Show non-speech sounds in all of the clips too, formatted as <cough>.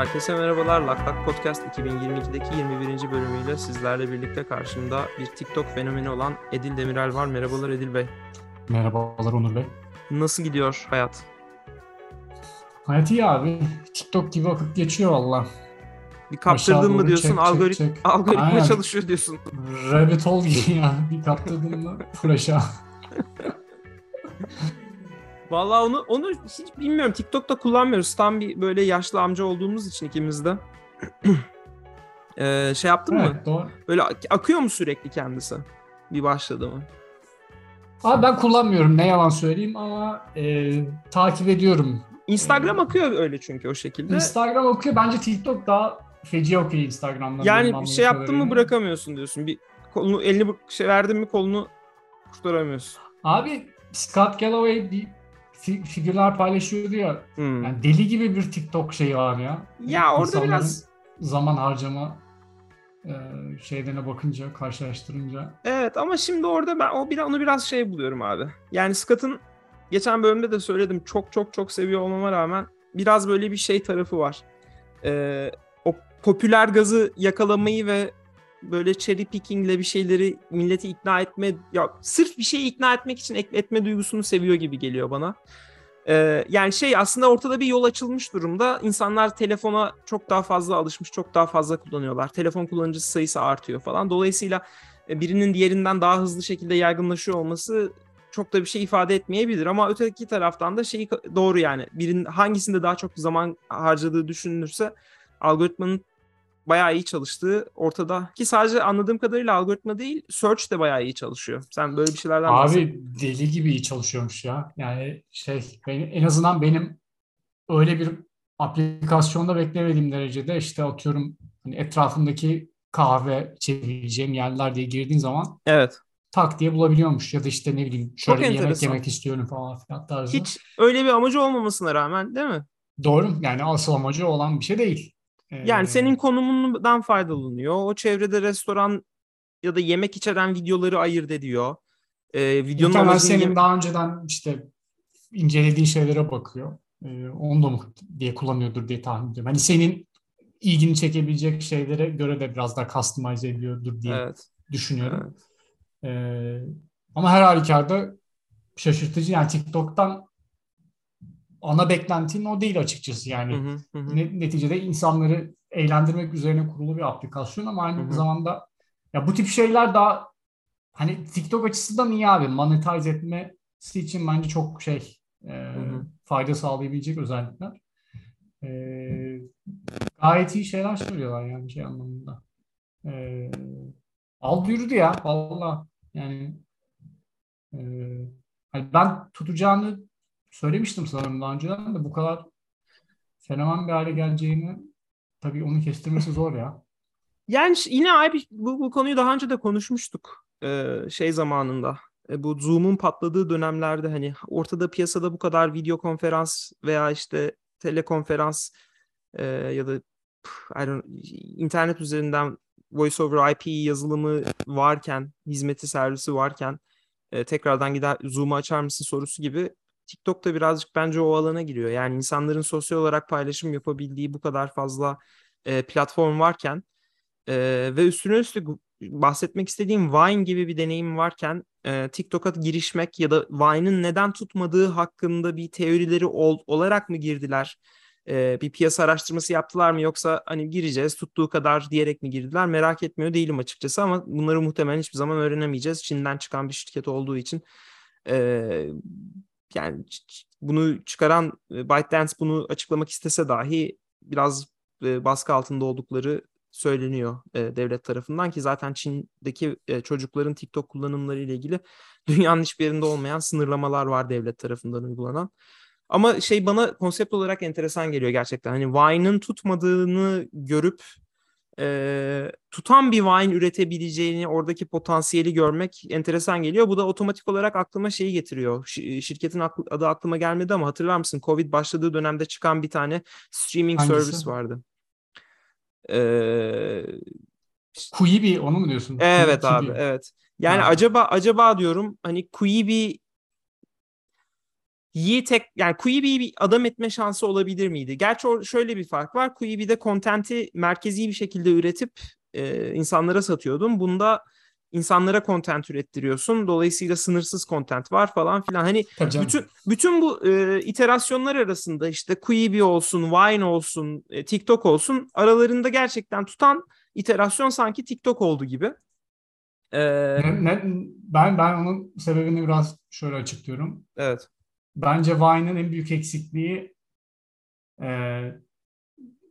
Herkese merhabalar. Lak Lak Podcast 2022'deki 21. bölümüyle sizlerle birlikte karşımda bir TikTok fenomeni olan Edil Demirel var. Merhabalar Edil Bey. Merhabalar Onur Bey. Nasıl gidiyor hayat? Hayat iyi abi. TikTok gibi akıp geçiyor valla. Bir kaptırdın mı diyorsun, çek, algorit çek, çek. algoritma Aynen. çalışıyor diyorsun. Rabbit hole gibi ya. Bir kaptırdın mı aşağı. Vallahi onu onu hiç bilmiyorum. TikTok'ta kullanmıyoruz. Tam bir böyle yaşlı amca olduğumuz için ikimiz de. <clears throat> Ee, şey yaptın mı? Evet doğru. Böyle ak- akıyor mu sürekli kendisi? Bir başladı mı? Abi ben kullanmıyorum ne yalan söyleyeyim ama e, takip ediyorum. Instagram akıyor öyle çünkü o şekilde. Instagram okuyor. Bence TikTok daha feci okuyor Instagram'dan. Yani bir şey yaptın mı bırakamıyorsun diyorsun. Bir kolunu elini şey verdin mi kolunu kurtaramıyorsun. Abi Scott Galloway bir fi- figürler paylaşıyordu ya. Hmm. Yani deli gibi bir TikTok şeyi var ya. ya orada İnsanların biraz zaman harcama e, şeylerine bakınca, karşılaştırınca. evet ama şimdi orada ben o bir onu biraz şey buluyorum abi. Yani Scott'ın geçen bölümde de söyledim çok çok çok seviyor olmama rağmen biraz böyle bir şey tarafı var. Ee, o popüler gazı yakalamayı ve böyle cherry pickingle bir şeyleri milleti ikna etme ya sırf bir şeyi ikna etmek için etme duygusunu seviyor gibi geliyor bana. Ee, yani şey aslında ortada bir yol açılmış durumda. İnsanlar telefona çok daha fazla alışmış, çok daha fazla kullanıyorlar. Telefon kullanıcısı sayısı artıyor falan. Dolayısıyla e, birinin diğerinden daha hızlı şekilde yaygınlaşıyor olması çok da bir şey ifade etmeyebilir ama öteki taraftan da şeyi doğru yani. Birinin hangisinde daha çok zaman harcadığı düşünülürse algoritmanın bayağı iyi çalıştığı ortada. Ki sadece anladığım kadarıyla algoritma değil, search de bayağı iyi çalışıyor. Sen böyle bir şeylerden. Abi deli gibi iyi çalışıyormuş ya. Yani şey benim, en azından benim öyle bir aplikasyonda beklemediğim derecede işte atıyorum hani etrafındaki kahve içebileceğim yerler diye girdiğin zaman Evet. tak diye bulabiliyormuş. Ya da işte ne bileyim şöyle bir yemek yemek istiyorum falan filan tarzı. Hiç öyle bir amacı olmamasına rağmen değil mi? Doğru yani asıl amacı olan bir şey değil. Ee, Yani senin konumundan faydalanıyor. O çevrede restoran ya da yemek içeren videoları ayırt ediyor. Ee, videonun Muhtemelen senin daha önceden işte incelediğin şeylere bakıyor. Ee, onu da mı diye kullanıyordur diye tahmin ediyorum. Hani senin ilgini çekebilecek şeylere göre de biraz daha customize ediyordur diye Evet. düşünüyorum. evet. Ee, ama her halükarda şaşırtıcı. Yani TikTok'tan ana beklentin o değil açıkçası. Yani Hı hı, hı hı. ne- neticede insanları eğlendirmek üzerine kurulu bir aplikasyon ama aynı Hı hı. zamanda ya bu tip şeyler daha hani TikTok açısından iyi abi. Monetize etmesi için bence çok şey e, hı. fayda sağlayabilecek özellikler. E, gayet iyi şeyler söylüyorlar yani şey anlamında. E, aldı yürüdü ya valla. Yani e, hani ben tutacağını söylemiştim sanırım daha önceden de bu kadar fenomen bir hale geleceğini tabii onu kestirmesi zor ya. <laughs> Yani yine abi bu, bu konuyu daha önce de konuşmuştuk ee, şey zamanında. E, bu Zoom'un patladığı dönemlerde hani ortada piyasada bu kadar video konferans veya işte telekonferans e, ya da I don't- internet üzerinden voice over IP yazılımı varken, hizmeti servisi varken e, tekrardan gider Zoom'u açar mısın sorusu gibi TikTok da birazcık bence o alana giriyor. Yani insanların sosyal olarak paylaşım yapabildiği bu kadar fazla e, platform varken ee, ve üstüne üstlük bahsetmek istediğim Vine gibi bir deneyim varken e, TikTok'a girişmek ya da Vine'ın neden tutmadığı hakkında bir teorileri ol- olarak mı girdiler? Ee, bir piyasa araştırması yaptılar mı yoksa hani gireceğiz tuttuğu kadar diyerek mi girdiler? Merak etmiyor değilim açıkçası ama bunları muhtemelen hiçbir zaman öğrenemeyeceğiz. Çin'den çıkan bir şirket olduğu için. Ee, yani bunu çıkaran e, ByteDance bunu açıklamak istese dahi biraz e, baskı altında oldukları söyleniyor e, devlet tarafından ki zaten Çin'deki çocukların TikTok kullanımları ile ilgili <laughs> dünyanın hiçbir yerinde olmayan sınırlamalar var devlet tarafından uygulanan. Ama şey bana konsept olarak enteresan geliyor gerçekten. Hani Vine'ın tutmadığını görüp e, tutan bir Vine üretebileceğini, oradaki potansiyeli görmek enteresan geliyor. Bu da otomatik olarak aklıma şeyi getiriyor. Şi- şirketin aklı- adı aklıma gelmedi ama hatırlar mısın? Covid başladığı dönemde çıkan bir tane streaming Hangisi? service vardı. Ee, Quibi onu mu diyorsun? evet Quibi. abi evet. Yani Ha. acaba acaba diyorum hani Quibi Yi tek yani Quibi'yi bir adam etme şansı olabilir miydi? Gerçi or- şöyle bir fark var. Quibi'de kontenti merkezi bir şekilde üretip e, insanlara satıyordun. Bunda insanlara content ürettiriyorsun. Dolayısıyla sınırsız content var falan filan. Hani bütün bütün bu e, iterasyonlar arasında işte Quibi olsun, Vine olsun, e, TikTok olsun aralarında gerçekten tutan iterasyon sanki TikTok oldu gibi. E, Ne- ne- ben ben onun sebebini biraz şöyle açıklıyorum. evet. Bence Vine'ın en büyük eksikliği e,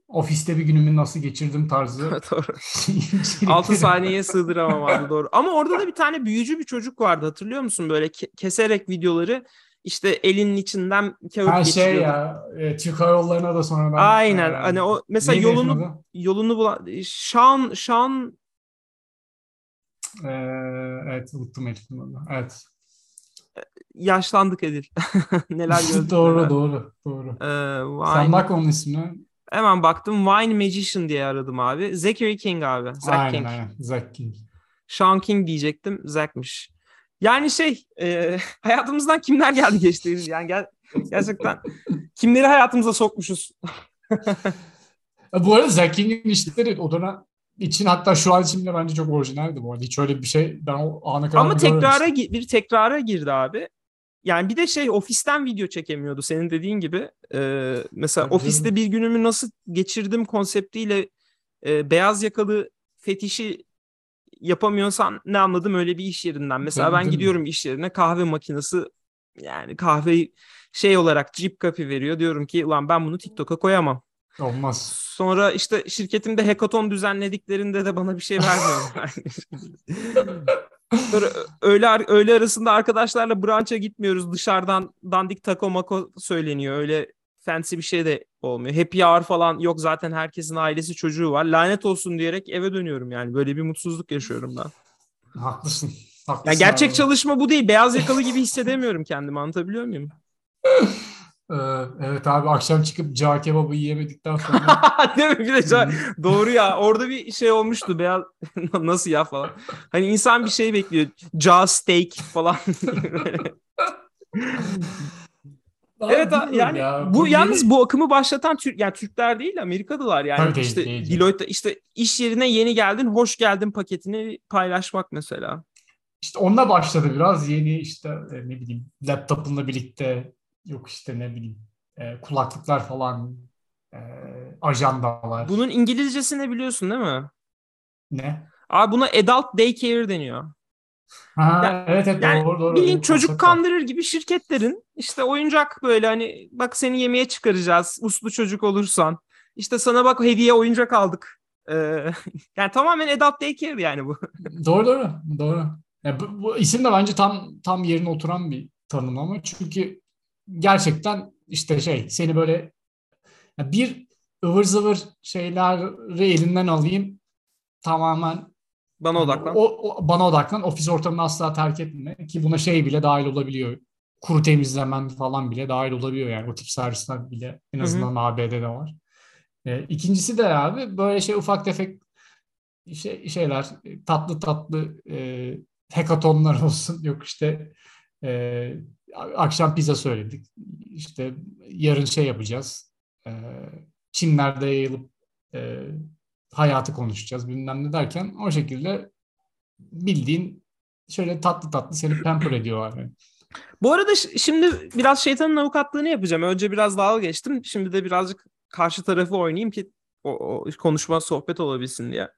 ofiste bir günümü nasıl geçirdim tarzı. <laughs> Doğru. içerikleri. 6 <laughs> saniyeye sığdıramam abi doğru. Ama orada da bir tane büyücü bir çocuk vardı hatırlıyor musun? Böyle ke- keserek videoları işte elinin içinden kağıt Her şey ya. E, Türk Hava Yolları'na da sonradan. Aynen. e, Hani o mesela yolunu adı? yolunu bulan Sean Sean E, evet unuttum herifin adını. Evet. Yaşlandık Edil. <laughs> neler <laughs> gördük. doğru neler. doğru doğru. Ee, Sen bak onun ismine. hemen baktım Vine Magician diye aradım abi. Zachary King abi. Zach aynen King. aynen. Zack King. Sean King diyecektim. Zach'miş. Yani şey e, <laughs> hayatımızdan kimler geldi geçti Edil? Yani gel, gerçekten kimleri hayatımıza sokmuşuz. Bu arada Zack King'in işleri o dönem için hatta şu an için bile bence çok orijinaldi bu arada. Hiç öyle bir şey ben o ana kadar Ama tekrara bir tekrara girdi abi. Yani bir de şey ofisten video çekemiyordu senin dediğin gibi. Ee, mesela Tabii ofiste canım. bir günümü nasıl geçirdim konseptiyle e, beyaz yakalı fetişi yapamıyorsan ne anladım öyle bir iş yerinden. Mesela ben tabii. gidiyorum iş yerine kahve makinesi yani kahveyi şey olarak cip copy veriyor. Diyorum ki ulan ben bunu TikTok'a koyamam. Olmaz. Sonra işte şirketimde hackathon düzenlediklerinde de bana bir şey vermiyorlar. <laughs> Sonra öğle, öğle arasında arkadaşlarla brunch'a gitmiyoruz. Dışarıdan dandik taco mako söyleniyor. Öyle fancy bir şey de olmuyor. Happy hour falan yok zaten herkesin ailesi çocuğu var. Lanet olsun diyerek eve dönüyorum yani. Böyle bir mutsuzluk yaşıyorum ben. Haklısın. Ya Haklısın gerçek abi. çalışma bu değil. Beyaz yakalı gibi hissedemiyorum kendimi. Anlatabiliyor muyum? <laughs> Ee, evet abi akşam çıkıp cağ kebabı yiyemedikten sonra <laughs> Değil mi? Bir de ca- doğru ya. Orada bir şey olmuştu. Beyaz <laughs> nasıl ya falan. Hani insan bir şey bekliyor. Jaw steak falan. <laughs> evet yani ya. bu, yeni- yalnız bu akımı başlatan Türk yani Türkler değil Amerikalılar yani Tabii işte değil, değil. Deloitte işte iş yerine yeni geldin hoş geldin paketini paylaşmak mesela. İşte onunla başladı biraz yeni işte e, ne bileyim laptopunla birlikte yok işte ne bileyim e, kulaklıklar falan e, ajandalar Bunun İngilizcesini biliyorsun değil mi? ne? Abi buna adult daycare deniyor. Ha, Ya- evet evet Yani doğru doğru. bir çocuk kandırır gibi şirketlerin işte oyuncak böyle hani bak seni yemeğe çıkaracağız uslu çocuk olursan. İşte sana bak hediye oyuncak aldık. Ee, <laughs> yani tamamen adult daycare yani bu. <laughs> Doğru doğru doğru. Ya bu, bu isim de bence tam tam yerine oturan bir tanımlama çünkü gerçekten işte şey seni böyle bir ıvır zıvır şeyleri elinden alayım tamamen Bana odaklan. O, o- bana odaklan. Ofis ortamını asla terk etme. Ki buna şey bile dahil olabiliyor. Kuru temizlemen falan bile dahil olabiliyor yani. O tip servisler bile en azından ABD'de var. E, ikincisi de abi böyle şey ufak tefek şey, şeyler tatlı tatlı e, hekatonlar <laughs> olsun. Yok işte e, akşam pizza söyledik. İşte yarın şey yapacağız. E, Çimlerde yayılıp e, hayatı konuşacağız bilmem ne derken o şekilde bildiğin şöyle tatlı tatlı seni pamper ediyorlar. Yani. Bu arada şimdi biraz şeytanın avukatlığını yapacağım. Önce biraz dalga geçtim. Şimdi de birazcık karşı tarafı oynayayım ki o, o konuşma sohbet olabilsin diye.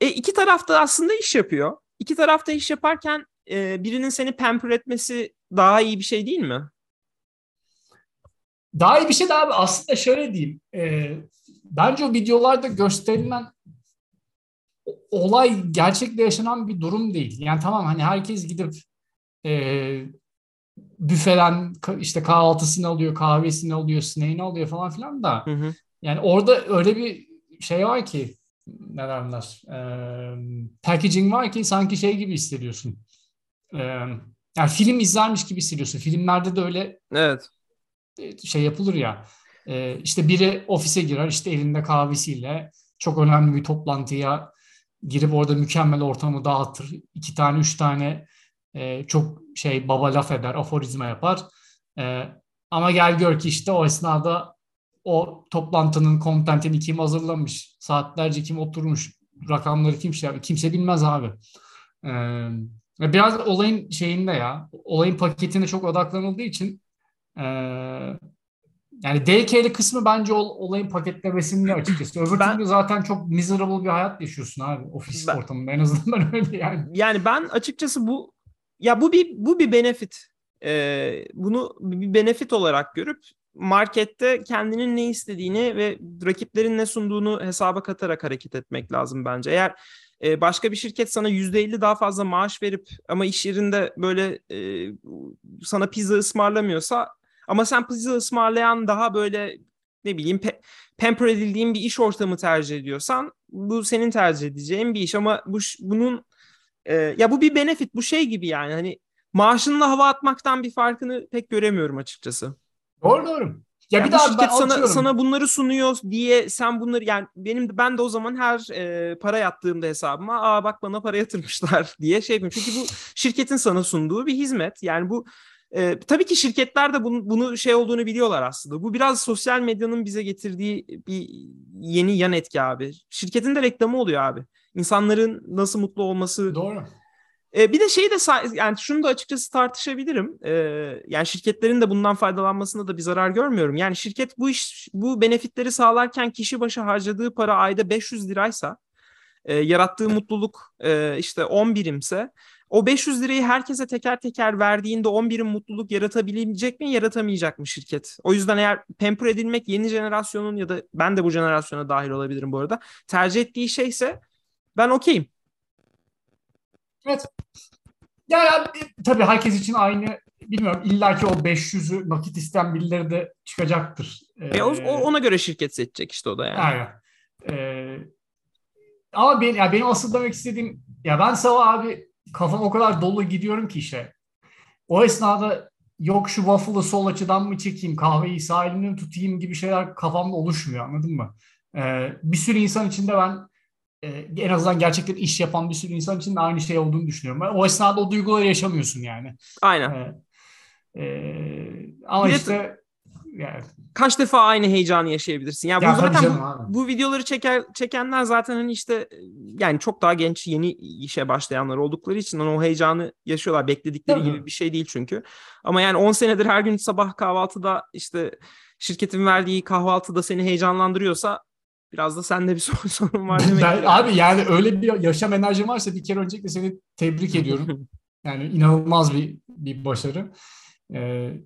E iki taraf da aslında iş yapıyor. İki taraf da iş yaparken e, birinin seni pamper etmesi daha iyi bir şey değil mi? Daha iyi bir şey de abi aslında şöyle diyeyim. E, bence o videolarda gösterilen olay gerçekte yaşanan bir durum değil. Yani tamam hani herkes gidip e, büfeden işte kahvaltısını alıyor, kahvesini alıyor, snack'ini alıyor falan filan da Hı hı. Yani orada öyle bir şey var ki ne derler eee, packaging var ki sanki şey gibi hissediyorsun. Eee, yani film izlermiş gibi hissediyorsun. Filmlerde de öyle Evet. e, şey yapılır ya. Eee işte biri ofise girer işte elinde kahvesiyle çok önemli bir toplantıya girip orada mükemmel ortamı dağıtır. İki tane, üç tane e, çok şey baba laf eder, aforizma yapar. E, ama gel gör ki işte o esnada o toplantının kontentini kim hazırlamış, saatlerce kim oturmuş, rakamları kim şey kimse bilmez abi. Ee, biraz olayın şeyinde ya, olayın paketine çok odaklanıldığı için e, yani DK'li kısmı bence olayın paketlemesinde açıkçası. Öbür ben, türlü zaten çok miserable bir hayat yaşıyorsun abi ofis ben, ortamında en azından <laughs> öyle yani. Yani ben açıkçası bu ya bu bir bu bir benefit. Ee, bunu bir benefit olarak görüp markette kendinin ne istediğini ve rakiplerin ne sunduğunu hesaba katarak hareket etmek lazım bence. Eğer e, başka bir şirket sana %50 daha fazla maaş verip ama iş yerinde böyle e, sana pizza ısmarlamıyorsa ama sen pizza ısmarlayan daha böyle ne bileyim pe- pamper edildiğin bir iş ortamı tercih ediyorsan bu senin tercih edeceğin bir iş ama bu bunun e, ya bu bir benefit bu şey gibi yani hani maaşınla hava atmaktan bir farkını pek göremiyorum açıkçası. Doğru doğru. Ya yani bir daha şirket sana sana bunları sunuyor diye sen bunları yani benim ben de o zaman her e, para yattığımda hesabıma aa bak bana para yatırmışlar <laughs> diye şey yapıyorum. Çünkü bu şirketin sana sunduğu bir hizmet. Yani bu e, tabii ki şirketler de bunu, bunu şey olduğunu biliyorlar aslında. Bu biraz sosyal medyanın bize getirdiği bir yeni yan etki abi. Şirketin de reklamı oluyor abi. İnsanların nasıl mutlu olması. Doğru. E, bir de şeyi de yani şunu da açıkçası tartışabilirim. E, yani şirketlerin de bundan faydalanmasında da bir zarar görmüyorum. Yani şirket bu iş bu benefitleri sağlarken kişi başı harcadığı para ayda 500 liraysa e, yarattığı mutluluk e, işte 10 birimse o 500 lirayı herkese teker teker verdiğinde 10 birim mutluluk yaratabilecek mi yaratamayacak mı şirket? O yüzden eğer pamper edilmek yeni jenerasyonun ya da ben de bu jenerasyona dahil olabilirim bu arada tercih ettiği şeyse ben okeyim. Evet. Ya, ya tabii herkes için aynı bilmiyorum illa ki o 500'ü nakit isteyen birileri de çıkacaktır. Ee, e, o, ona göre şirket seçecek işte o da yani. Aynen. Ee, ama ben, ya benim asıl demek istediğim ya ben sabah abi kafam o kadar dolu gidiyorum ki işe. O esnada yok şu waffle'ı sol açıdan mı çekeyim, kahveyi sağ elimden tutayım gibi şeyler kafamda oluşmuyor anladın mı? Ee, bir sürü insan içinde ben e, en azından gerçekten iş yapan bir sürü insan için de aynı şey olduğunu düşünüyorum. O esnada o duyguları yaşamıyorsun yani. Aynen. Ee, e, ama bir işte yani. kaç defa aynı heyecanı yaşayabilirsin. Yani ya bu zaten bu, bu videoları çeker çekenler zaten hani işte yani çok daha genç yeni işe başlayanlar oldukları için hani o heyecanı yaşıyorlar. Bekledikleri gibi bir şey değil çünkü. Ama yani 10 senedir her gün sabah kahvaltıda işte şirketin verdiği kahvaltıda seni heyecanlandırıyorsa Biraz da sende bir <laughs> sorun var demek. Ben, abi yani öyle bir yaşam enerjin varsa bir kere öncelikle seni tebrik <laughs> ediyorum. Yani inanılmaz bir bir başarı. Ee,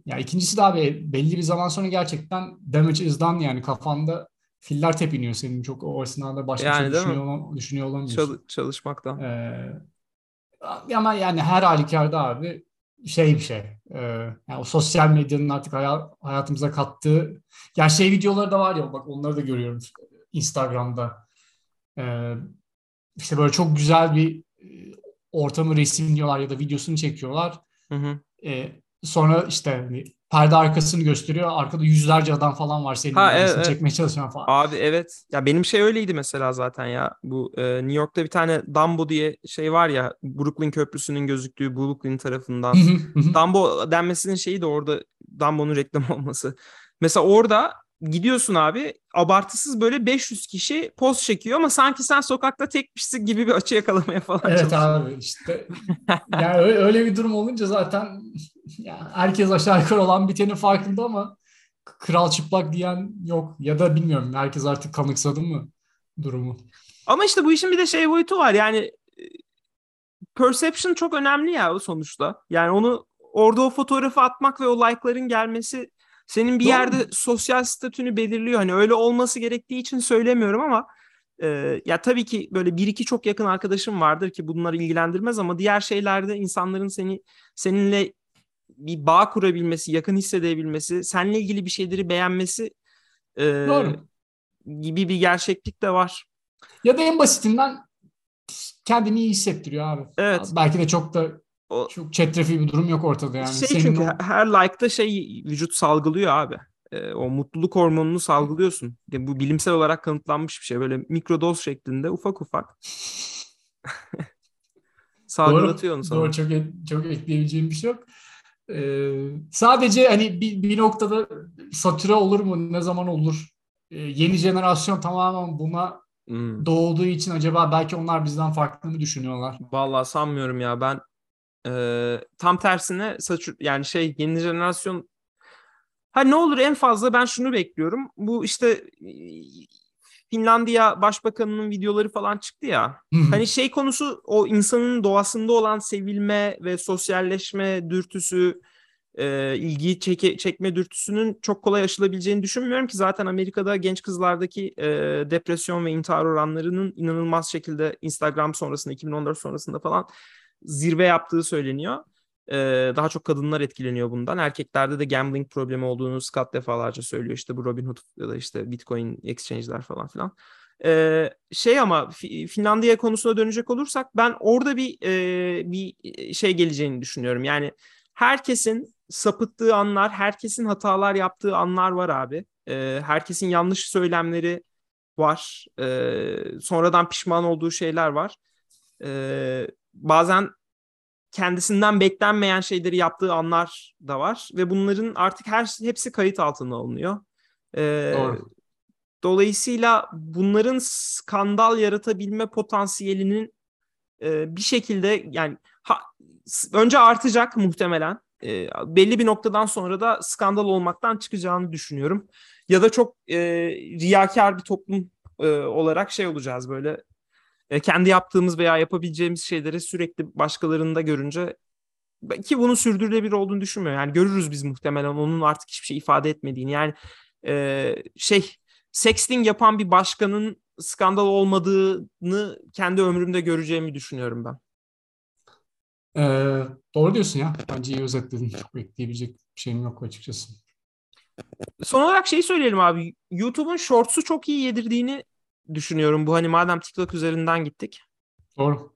ya ikincisi de abi belli bir zaman sonra gerçekten damage is done yani kafanda filler tepiniyor senin çok o esnada başka yani, şey düşünüyor, olam, düşünüyor olamıyorsun. Çal, çalışmaktan. Ee, ama yani her halükarda abi şey bir şey. E, yani o sosyal medyanın artık hayatımıza kattığı yani şey videoları da var ya bak onları da görüyorum Instagram'da. Ee, işte böyle çok güzel bir e, ortamı resimliyorlar ya da videosunu çekiyorlar. Hı hı. Ee, sonra işte hani perde arkasını gösteriyor. Arkada yüzlerce adam falan var senin ha, evet, çekmeye çalışan falan. Abi evet. Ya benim şey öyleydi mesela zaten ya. Bu e, New York'ta bir tane Dumbo diye şey var ya Brooklyn Köprüsü'nün gözüktüğü Brooklyn tarafından. Dumbo denmesinin şeyi de orada Dumbo'nun reklam <laughs> olması. Mesela orada gidiyorsun abi abartısız böyle 500 kişi poz çekiyor ama sanki sen sokakta tekmişsin gibi bir açı yakalamaya falan Evet abi işte yani öyle, öyle bir durum olunca zaten <laughs> ya herkes aşağı yukarı olan bitenin farkında ama kral çıplak diyen yok ya da bilmiyorum herkes artık kanıksadı mı durumu. Ama işte bu işin bir de şey boyutu var yani e, perception çok önemli ya o sonuçta. Yani onu orada o fotoğrafı atmak ve o like'ların gelmesi senin bir Doğru. yerde sosyal statünü belirliyor. Hani öyle olması gerektiği için söylemiyorum ama e, ya tabii ki böyle bir iki çok yakın arkadaşım vardır ki bunları ilgilendirmez ama diğer şeylerde insanların seni seninle bir bağ kurabilmesi, yakın hissedebilmesi, seninle ilgili bir şeyleri beğenmesi e, Doğru. gibi bir gerçeklik de var. Ya da en basitinden kendini iyi hissettiriyor abi. Evet. Belki de çok da o, Çok çetrefi bir durum yok ortada yani. Şey Senin çünkü o... her like'da şey vücut salgılıyor abi. E, o mutluluk hormonunu salgılıyorsun. Yani bu bilimsel olarak kanıtlanmış bir şey. Böyle mikrodoz şeklinde ufak ufak. <laughs> Salgılatıyor onu sana. Doğru çok, çok ekleyebileceğim bir şey yok. Ee, sadece hani bir, bir noktada satüre olur mu? Ne zaman olur? Ee, yeni jenerasyon tamamen buna hmm. doğduğu için acaba belki onlar bizden farklı mı düşünüyorlar? Vallahi sanmıyorum ya. Ben e, tam tersine saç yani şey yeni jenerasyon ha ne olur en fazla ben şunu bekliyorum. Bu işte Finlandiya Başbakanı'nın videoları falan çıktı ya. hani şey konusu o insanın doğasında olan sevilme ve sosyalleşme dürtüsü, e, ilgiyi çeke, çekme dürtüsünün çok kolay aşılabileceğini düşünmüyorum ki zaten Amerika'da genç kızlardaki e, depresyon ve intihar oranlarının inanılmaz şekilde Instagram sonrasında 2014 sonrasında falan zirve yaptığı söyleniyor. Ee, daha çok kadınlar etkileniyor bundan. Erkeklerde de gambling problemi olduğunu Scott defalarca söylüyor. İşte bu Robinhood ya da işte Bitcoin exchange'ler falan filan. Ee, şey ama Finlandiya konusuna dönecek olursak ben orada bir e, bir şey geleceğini düşünüyorum. Yani herkesin sapıttığı anlar, herkesin hatalar yaptığı anlar var abi. Ee, herkesin yanlış söylemleri var. Ee, sonradan pişman olduğu şeyler var. Ee, bazen kendisinden beklenmeyen şeyleri yaptığı anlar da var ve bunların artık her hepsi kayıt altına alınıyor. Ee, Doğru. Dolayısıyla bunların skandal yaratabilme potansiyelinin e, bir şekilde yani ha, önce artacak muhtemelen. E, belli bir noktadan sonra da skandal olmaktan çıkacağını düşünüyorum. Ya da çok e, riyakar bir toplum e, olarak şey olacağız böyle e, kendi yaptığımız veya yapabileceğimiz şeyleri sürekli başkalarında görünce ki bunun sürdürülebilir olduğunu düşünmüyorum. Yani görürüz biz muhtemelen onun artık hiçbir şey ifade etmediğini. Yani e, şey sexting yapan bir başkanın skandal olmadığını kendi ömrümde göreceğimi düşünüyorum ben. Ee, doğru diyorsun ya. Bence iyi özetledin. Çok ekleyebilecek bir şeyim yok açıkçası. Son olarak şey söyleyelim abi. YouTube'un Shorts'u çok iyi yedirdiğini düşünüyorum. Bu hani madem TikTok üzerinden gittik. Doğru.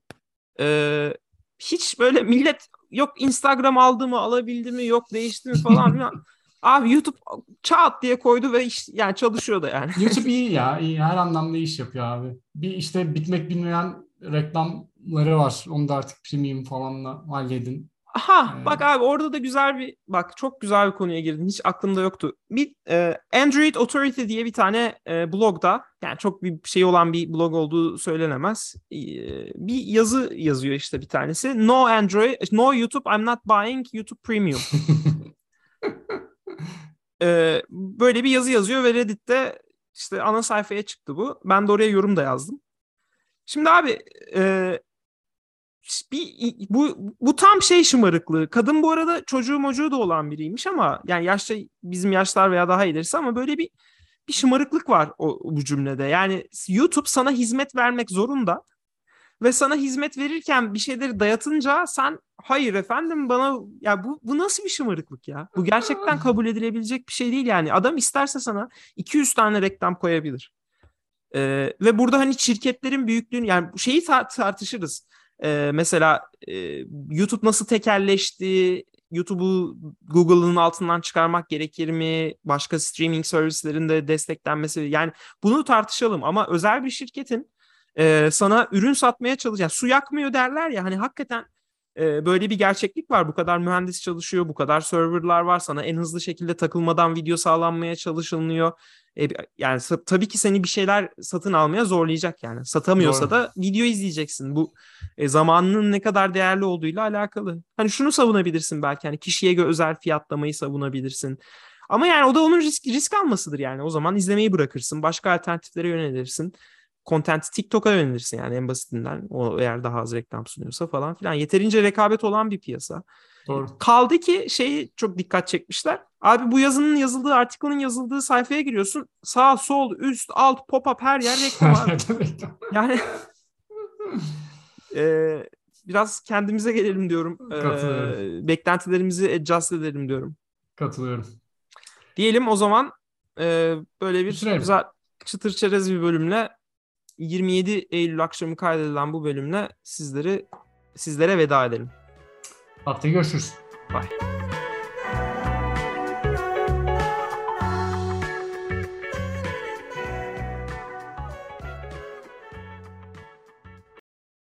Ee, hiç böyle millet yok Instagram aldı mı alabildi mi yok değişti mi falan filan. <laughs> Abi YouTube çat diye koydu ve iş, yani çalışıyordu yani. <laughs> YouTube iyi ya. iyi. Her anlamda iş yapıyor abi. Bir işte bitmek bilmeyen reklamları var. Onu da artık premium falanla halledin. Ha ee, bak abi orada da güzel bir bak çok güzel bir konuya girdin. Hiç aklımda yoktu. Bir e, Android Authority diye bir tane e, blogda yani çok bir şey olan bir blog olduğu söylenemez. E, bir yazı yazıyor işte bir tanesi. No Android, no YouTube, I'm not buying YouTube Premium. <laughs> e, böyle bir yazı yazıyor ve Reddit'te işte ana sayfaya çıktı bu. Ben de oraya yorum da yazdım. Şimdi abi e, bir bu bu tam şey şımarıklığı. Kadın bu arada çocuğu mocuğu da olan biriymiş ama yani yaşta bizim yaşlar veya daha ilerisi ama böyle bir bir şımarıklık var o bu cümlede. Yani YouTube sana hizmet vermek zorunda ve sana hizmet verirken bir şeyleri dayatınca sen hayır efendim bana ya bu bu nasıl bir şımarıklık ya? Bu gerçekten kabul edilebilecek bir şey değil yani. Adam isterse sana 200 tane reklam koyabilir. Ee, ve burada hani şirketlerin büyüklüğünü yani şeyi tar- tartışırız ee, mesela e, YouTube nasıl tekerleşti? YouTube'u Google'ın altından çıkarmak gerekir mi? Başka streaming servislerin de desteklenmesi. Yani bunu tartışalım ama özel bir şirketin e, sana ürün satmaya. Yani su yakmıyor derler ya hani hakikaten e, böyle bir gerçeklik var. Bu kadar mühendis çalışıyor, bu kadar serverlar var. Sana en hızlı şekilde takılmadan video sağlanmaya çalışılıyor. E, yani tabii ki seni bir şeyler satın almaya zorlayacak yani. Satamıyorsa Doğru. da video izleyeceksin. Bu e, zamanının ne kadar değerli olduğuyla alakalı. Hani şunu savunabilirsin belki hani kişiye göre özel fiyatlamayı savunabilirsin. Ama yani o da onun risk risk almasıdır yani. O zaman izlemeyi bırakırsın. Başka alternatiflere yönelirsin. Content TikTok'a yönelirsin yani en basitinden. O eğer daha az reklam sunuyorsa falan filan. Yeterince rekabet olan bir piyasa. Doğru. Kaldı ki şeyi çok dikkat çekmişler. Abi bu yazının yazıldığı, artikelin yazıldığı sayfaya giriyorsun. Sağ, sol, üst, alt, pop-up her yer reklam <laughs> abi. yani e, biraz kendimize gelelim diyorum. E, beklentilerimizi adjust edelim diyorum. Katılıyorum. Diyelim o zaman e, böyle bir Bitirelim. güzel çıtır çerez bir bölümle 27 Eylül akşamı kaydedilen bu bölümle sizleri sizlere veda edelim. Haftaya görüşürüz. Bye.